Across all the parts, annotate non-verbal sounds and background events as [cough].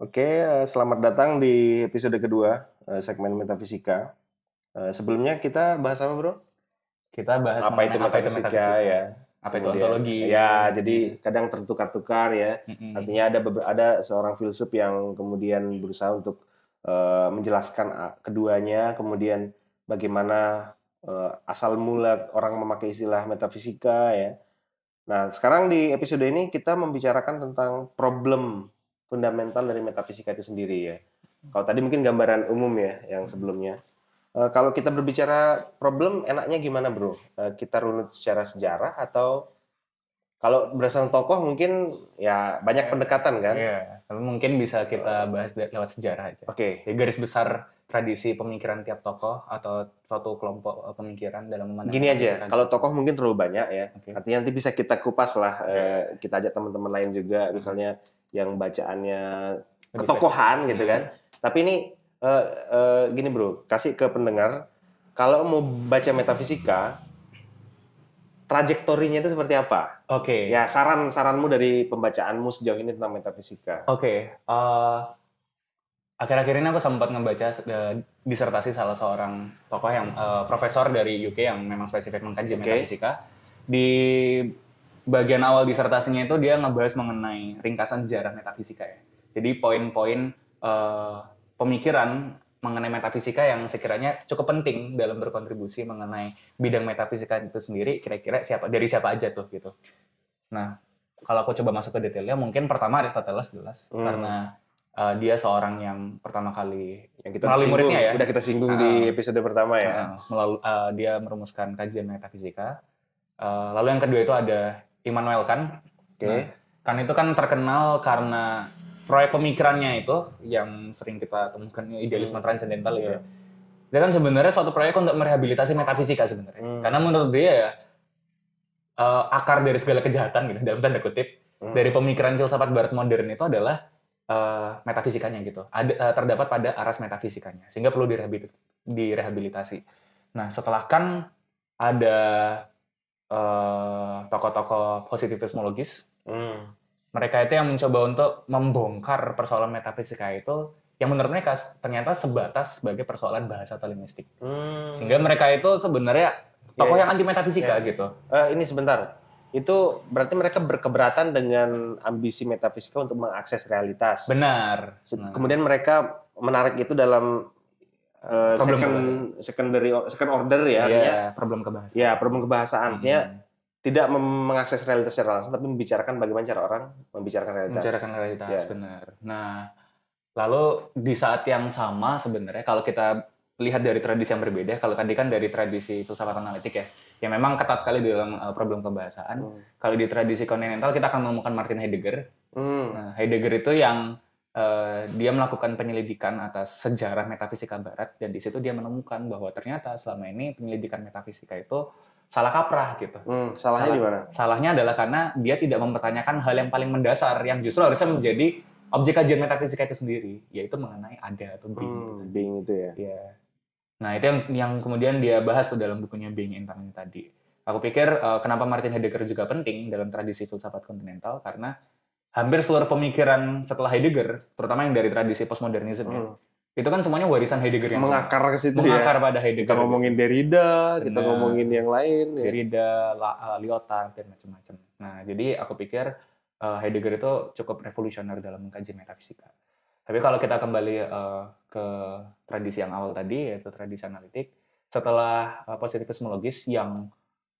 Oke, eh, selamat datang di episode kedua eh, segmen metafisika. Eh, Sebelumnya kita bahas apa, Bro? Kita bahas Apa itu mengenai metafisika ya? Apa itu Kemudian- ontologi? Ya, jadi kadang tertukar-tukar ya. Artinya ada ada seorang filsuf yang kemudian berusaha untuk menjelaskan ah, keduanya, kemudian bagaimana asal mula orang memakai istilah metafisika ya. Nah, sekarang di episode ini kita membicarakan tentang problem fundamental dari metafisika itu sendiri ya. Kalau tadi mungkin gambaran umum ya yang sebelumnya. Eh, kalau kita berbicara problem, enaknya gimana bro? Eh, kita runut secara sejarah atau kalau berdasarkan tokoh mungkin ya banyak pendekatan kan? Iya, tapi mungkin bisa kita bahas lewat sejarah aja. Oke, Jadi garis besar tradisi pemikiran tiap tokoh atau suatu kelompok eh, pemikiran dalam memandang gini aja. Kalau tokoh mungkin terlalu banyak ya. Oke. Artinya nanti bisa kita kupas lah. eh, kita ajak teman-teman lain juga, misalnya yang bacaannya ketokohan gitu kan. Tapi ini eh, eh, gini bro, kasih ke pendengar, kalau mau baca metafisika, trajektorinya itu seperti apa? Oke. Ya saran-saranmu dari pembacaanmu sejauh ini tentang metafisika. Oke. eh, akhir-akhir ini aku sempat ngebaca disertasi salah seorang tokoh yang eh, profesor dari UK yang memang spesifik mengkaji Oke. metafisika. Di bagian awal disertasinya itu dia ngebahas mengenai ringkasan sejarah metafisika ya. Jadi poin-poin eh, pemikiran mengenai metafisika yang sekiranya cukup penting dalam berkontribusi mengenai bidang metafisika itu sendiri kira-kira siapa dari siapa aja tuh gitu. Nah, kalau aku coba masuk ke detailnya mungkin pertama Aristoteles jelas Hmm. karena uh, dia seorang yang pertama kali Yang kita Melalui singgung, muridnya ya? udah kita singgung di Ah. episode pertama ya. uh, melalui uh, dia merumuskan kajian metafisika. Uh, lalu yang kedua itu ada Immanuel Kant. Oke. Nah, Kant itu kan terkenal karena proyek pemikirannya itu yang sering kita temukan idealisme Hmm. transendental ya. Dia kan sebenarnya suatu proyek untuk merehabilitasi metafisika sebenarnya. Hmm. Karena menurut dia ya uh, akar dari segala kejahatan gitu dalam tanda kutip Hmm. dari pemikiran filsafat barat modern itu adalah uh, metafisikanya gitu. Ada uh, terdapat pada aras metafisikanya sehingga perlu direhabil- direhabilitasi. Nah, setelah kan ada tokoh-tokoh positivismologis, Hmm. mereka itu yang mencoba untuk membongkar persoalan metafisika itu yang menurut mereka ternyata sebatas sebagai persoalan bahasa atau linguistik. Hmm. Sehingga mereka itu sebenarnya tokoh Ya, ya. yang anti metafisika Ya. gitu. Eh, ini sebentar. Itu berarti mereka berkeberatan dengan ambisi metafisika untuk mengakses realitas. Benar. Nah. Kemudian mereka menarik itu dalam eh, Problem second secondary second order ya, artinya Iya, problem kebahasaan. ya problem kebahasaan. Artinya Hmm. tidak mem- mengakses realitas secara langsung, tapi membicarakan bagaimana cara orang membicarakan realitas. Membicarakan realitas, Ya. benar. Nah, lalu di saat yang sama sebenarnya kalau kita lihat dari tradisi yang berbeda, kalau tadi kan dari tradisi filsafat analitik ya, yang memang ketat sekali di dalam uh, problem kebahasaan. Hmm. Kalau di tradisi kontinental kita akan menemukan Martin Heidegger. Hmm. Nah, Heidegger itu yang uh, dia melakukan penyelidikan atas sejarah metafisika barat dan di situ dia menemukan bahwa ternyata selama ini penyelidikan metafisika itu salah kaprah gitu. Hmm, Salahnya Salah- di mana? Salahnya adalah karena dia tidak mempertanyakan hal yang paling mendasar yang justru harusnya menjadi objek kajian metafisika itu sendiri, yaitu mengenai ada atau being. Hmm, being itu ya. Iya. Nah, itu yang yang kemudian dia bahas tuh dalam bukunya Being Internet tadi. Aku pikir eh, kenapa Martin Heidegger juga penting dalam tradisi filsafat kontinental karena hampir seluruh pemikiran setelah Heidegger, terutama yang dari tradisi postmodernisme ya, Hmm. itu kan semuanya warisan Heidegger yang. Mengakar ke situ mengakar ya. pada Heidegger. Kita ngomongin Derrida, kita Benar. ngomongin yang lain. ya. Derrida, uh, Lyotard dan macam-macam. Nah, jadi aku pikir uh, Heidegger itu cukup revolusioner dalam mengkaji metafisika. Tapi kalau kita kembali uh, ke tradisi yang awal tadi yaitu tradisi analitik, setelah uh, positivismologis yang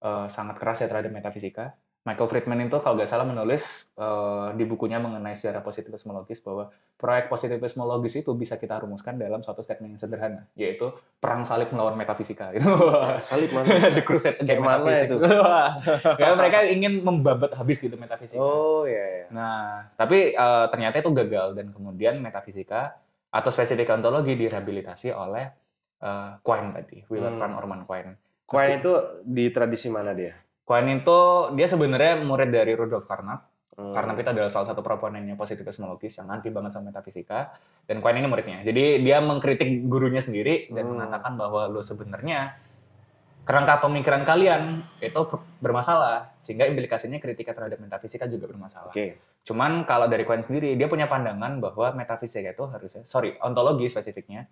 uh, sangat keras ya terhadap metafisika, Michael Friedman itu kalau nggak salah menulis uh, di bukunya mengenai sejarah positivismologis bahwa proyek positivismologis itu bisa kita rumuskan dalam suatu statement yang sederhana, yaitu perang salib melawan metafisika. [laughs] Gitu. Salib mana? The Crusade Against Metaphysics. itu? [laughs] Karena mereka ingin membabat habis gitu metafisika. Oh ya ya. Nah, tapi eh, ternyata itu gagal dan kemudian metafisika atau spesifik ontologi direhabilitasi oleh eh, Quine tadi, Willard Hmm. van Orman Quine. Quine itu di tradisi mana dia? Quine itu dia sebenarnya murid dari Rudolf Carnap. Hmm. Carnap itu adalah salah satu proponennya positivismologis yang anti banget sama metafisika dan Quine ini muridnya. Jadi dia mengkritik gurunya sendiri dan Hmm. mengatakan bahwa lo sebenarnya kerangka pemikiran kalian itu bermasalah sehingga implikasinya kritika terhadap metafisika juga bermasalah. Oke. Cuman kalau dari Cohen sendiri dia punya pandangan bahwa metafisika itu harusnya sorry ontologi spesifiknya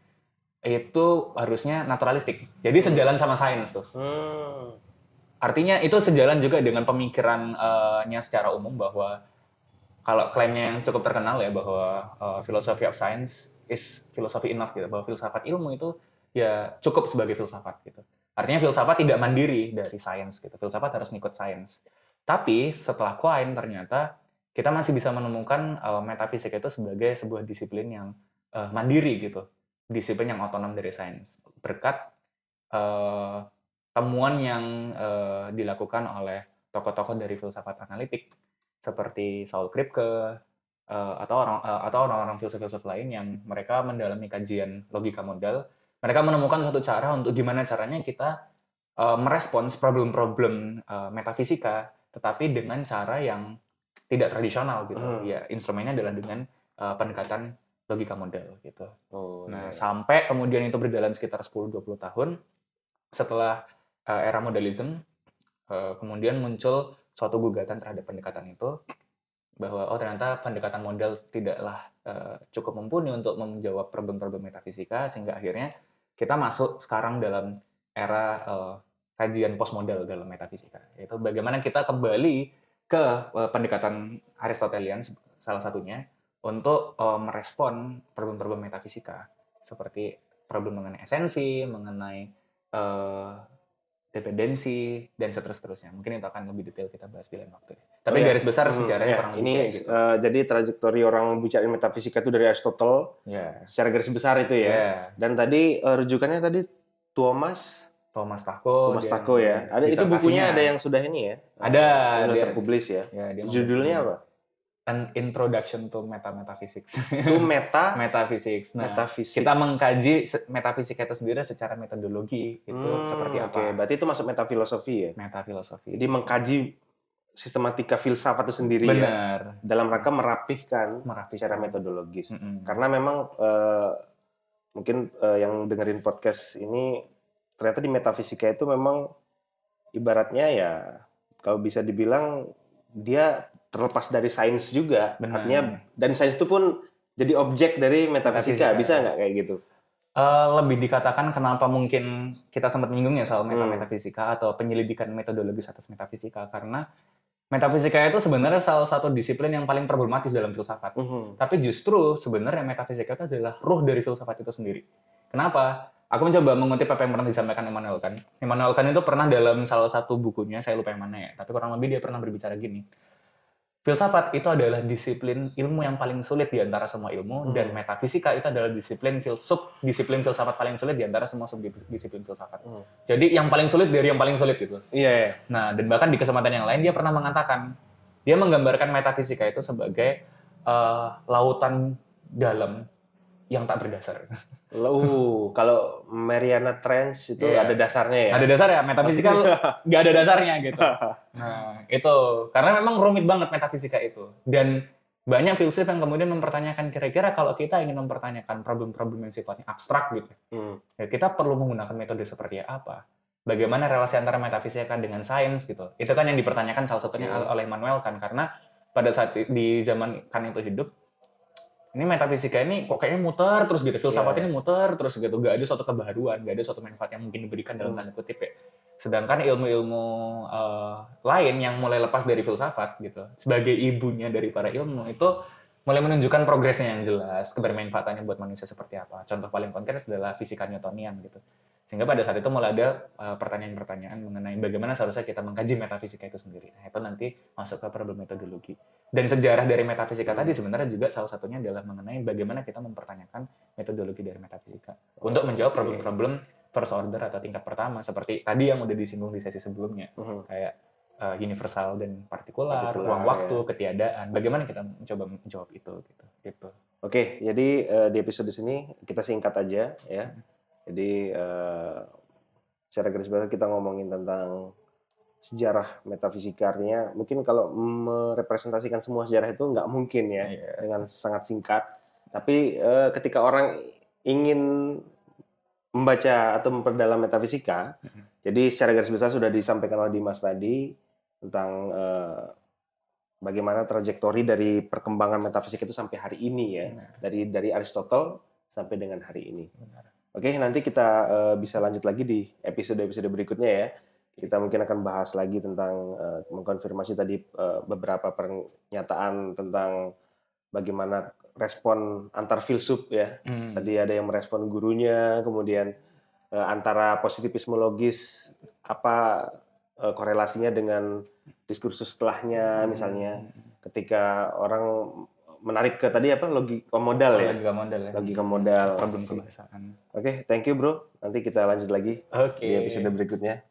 itu harusnya naturalistik. Jadi sejalan sama sains tuh. Hmm. Artinya itu sejalan juga dengan pemikirannya secara umum bahwa kalau klaimnya yang cukup terkenal ya bahwa uh, philosophy of science is philosophy enough gitu bahwa filsafat ilmu itu ya cukup sebagai filsafat gitu. Artinya filsafat tidak mandiri dari sains gitu. Filsafat harus ngikut sains. Tapi setelah Quine ternyata kita masih bisa menemukan uh, metafisika itu sebagai sebuah disiplin yang uh, mandiri gitu. Disiplin yang otonom dari sains. Berkat uh, temuan yang uh, dilakukan oleh tokoh-tokoh dari filsafat analitik seperti Saul Kripke uh, atau orang uh, atau orang-orang filsuf-filsuf lain yang mereka mendalami kajian logika modal mereka menemukan suatu cara untuk gimana caranya kita uh, merespons problem-problem uh, metafisika, tetapi dengan cara yang tidak tradisional gitu. Hmm. Ya instrumennya adalah dengan uh, pendekatan logika model gitu. Oh, nah, iya. sampai kemudian itu berjalan sekitar 10-20 tahun setelah uh, era modelism, uh, kemudian muncul suatu gugatan terhadap pendekatan itu bahwa oh ternyata pendekatan model tidaklah uh, cukup mumpuni untuk menjawab problem-problem metafisika sehingga akhirnya kita masuk sekarang dalam era uh, kajian postmodel dalam metafisika. Yaitu bagaimana kita kembali ke uh, pendekatan Aristotelian salah satunya untuk uh, merespon problem-problem metafisika seperti problem mengenai esensi, mengenai uh, dependensi dan seterusnya. Mungkin itu akan lebih detail kita bahas di lain waktu. Tapi oh, ya. garis besar hmm, sejarahnya ya. kurang ini gitu. uh, jadi trajektori orang bicara metafisika itu dari Aristotle. Ya. Secara garis besar itu ya. ya. Dan tadi uh, rujukannya tadi Thomas Thomas Tako. Thomas Tako ya. Ada itu bukunya ada yang sudah ini ya. Ada. Sudah terpublish ya. ya Judulnya apa? An Introduction to Meta Metaphysics. Itu meta [laughs] metaphysics. Nah, metaphysics. kita mengkaji metafisika itu sendiri secara metodologi itu hmm, seperti apa. Oke, okay. berarti itu masuk metafilosofi ya? Metafilosofi. Jadi mengkaji sistematika filsafat itu sendiri? Benar. ya. Dalam rangka merapihkan, merapihkan. secara metodologis. Mm -hmm. Karena memang uh, mungkin uh, yang dengerin podcast ini ternyata di metafisika itu memang ibaratnya ya kalau bisa dibilang dia terlepas dari sains juga. Benar. Artinya dan sains itu pun jadi objek dari metafisika. metafisika. Bisa nggak kayak gitu? Uh, lebih dikatakan kenapa mungkin kita sempat menyinggung ya soal meta metafisika hmm. atau penyelidikan metodologis atas metafisika karena metafisika itu sebenarnya salah satu disiplin yang paling problematis dalam filsafat. Hmm. Tapi justru sebenarnya metafisika itu adalah ruh dari filsafat itu sendiri. Kenapa? Aku mencoba mengutip apa yang pernah disampaikan Immanuel Kant. Immanuel Kant itu pernah dalam salah satu bukunya, saya lupa yang mana ya, tapi kurang lebih dia pernah berbicara gini Filsafat itu adalah disiplin ilmu yang paling sulit di antara semua ilmu hmm. dan metafisika itu adalah disiplin filsuf disiplin filsafat paling sulit di antara semua subdisiplin filsafat. Hmm. Jadi yang paling sulit dari yang paling sulit gitu. Iya. Yeah, Nah, dan bahkan di kesempatan yang lain dia pernah mengatakan dia menggambarkan metafisika itu sebagai uh, lautan dalam yang tak berdasar. Uh, kalau Mariana Trench itu yeah. ada dasarnya ya? Ada dasar ya, metafisika nggak ada dasarnya gitu. [laughs] Nah, itu karena memang rumit banget metafisika itu. Dan banyak filsuf yang kemudian mempertanyakan kira-kira kalau kita ingin mempertanyakan problem-problem yang sifatnya abstrak gitu, hmm. ya kita perlu menggunakan metode seperti apa? Bagaimana relasi antara metafisika dengan sains gitu? Itu kan yang dipertanyakan salah satunya hmm. oleh Manuel kan karena pada saat di zaman kan itu hidup ini metafisika ini kok kayaknya muter terus gitu. Filsafat yeah. ini muter terus gitu. Gak ada suatu kebaruan gak ada suatu manfaat yang mungkin diberikan dalam hmm. tanda kutip ya. Sedangkan ilmu-ilmu uh, lain yang mulai lepas dari filsafat gitu sebagai ibunya dari para ilmu itu mulai menunjukkan progresnya yang jelas kebermanfaatannya buat manusia seperti apa. Contoh paling konkret adalah fisika Newtonian gitu sehingga pada saat itu mulai ada uh, pertanyaan-pertanyaan mengenai bagaimana seharusnya kita mengkaji metafisika itu sendiri. Nah, itu nanti masuk ke problem metodologi. Dan sejarah dari metafisika tadi sebenarnya juga salah satunya adalah mengenai bagaimana kita mempertanyakan metodologi dari metafisika untuk menjawab problem-problem first order atau tingkat pertama seperti tadi yang udah disinggung di sesi sebelumnya. Uh -huh. Kayak uh, universal dan partikular, ruang waktu, ya. ketiadaan. Bagaimana kita mencoba menjawab itu gitu. Gitu. Oke, jadi uh, di episode sini kita singkat aja ya. Hmm jadi uh, secara garis besar kita ngomongin tentang sejarah metafisika artinya mungkin kalau merepresentasikan semua sejarah itu nggak mungkin ya yeah. dengan sangat singkat. Tapi uh, ketika orang ingin membaca atau memperdalam metafisika, mm-hmm. Jadi secara garis besar sudah disampaikan oleh Dimas tadi tentang eh, bagaimana trajektori dari perkembangan metafisik itu sampai hari ini ya, Benar. dari dari Aristotle sampai dengan hari ini. Benar. Oke, nanti kita eh, bisa lanjut lagi di episode-episode berikutnya ya. Kita mungkin akan bahas lagi tentang eh, mengkonfirmasi tadi eh, beberapa pernyataan tentang bagaimana respon antar filsuf ya. Hmm. Tadi ada yang merespon gurunya, kemudian eh, antara positivisme logis apa eh, korelasinya dengan diskursus setelahnya misalnya ketika orang menarik ke tadi apa logika modal ya. Logika modal ya. Logika modal. Problem kebahasaan. Oke, thank you bro. Nanti kita lanjut lagi Oke. di episode berikutnya.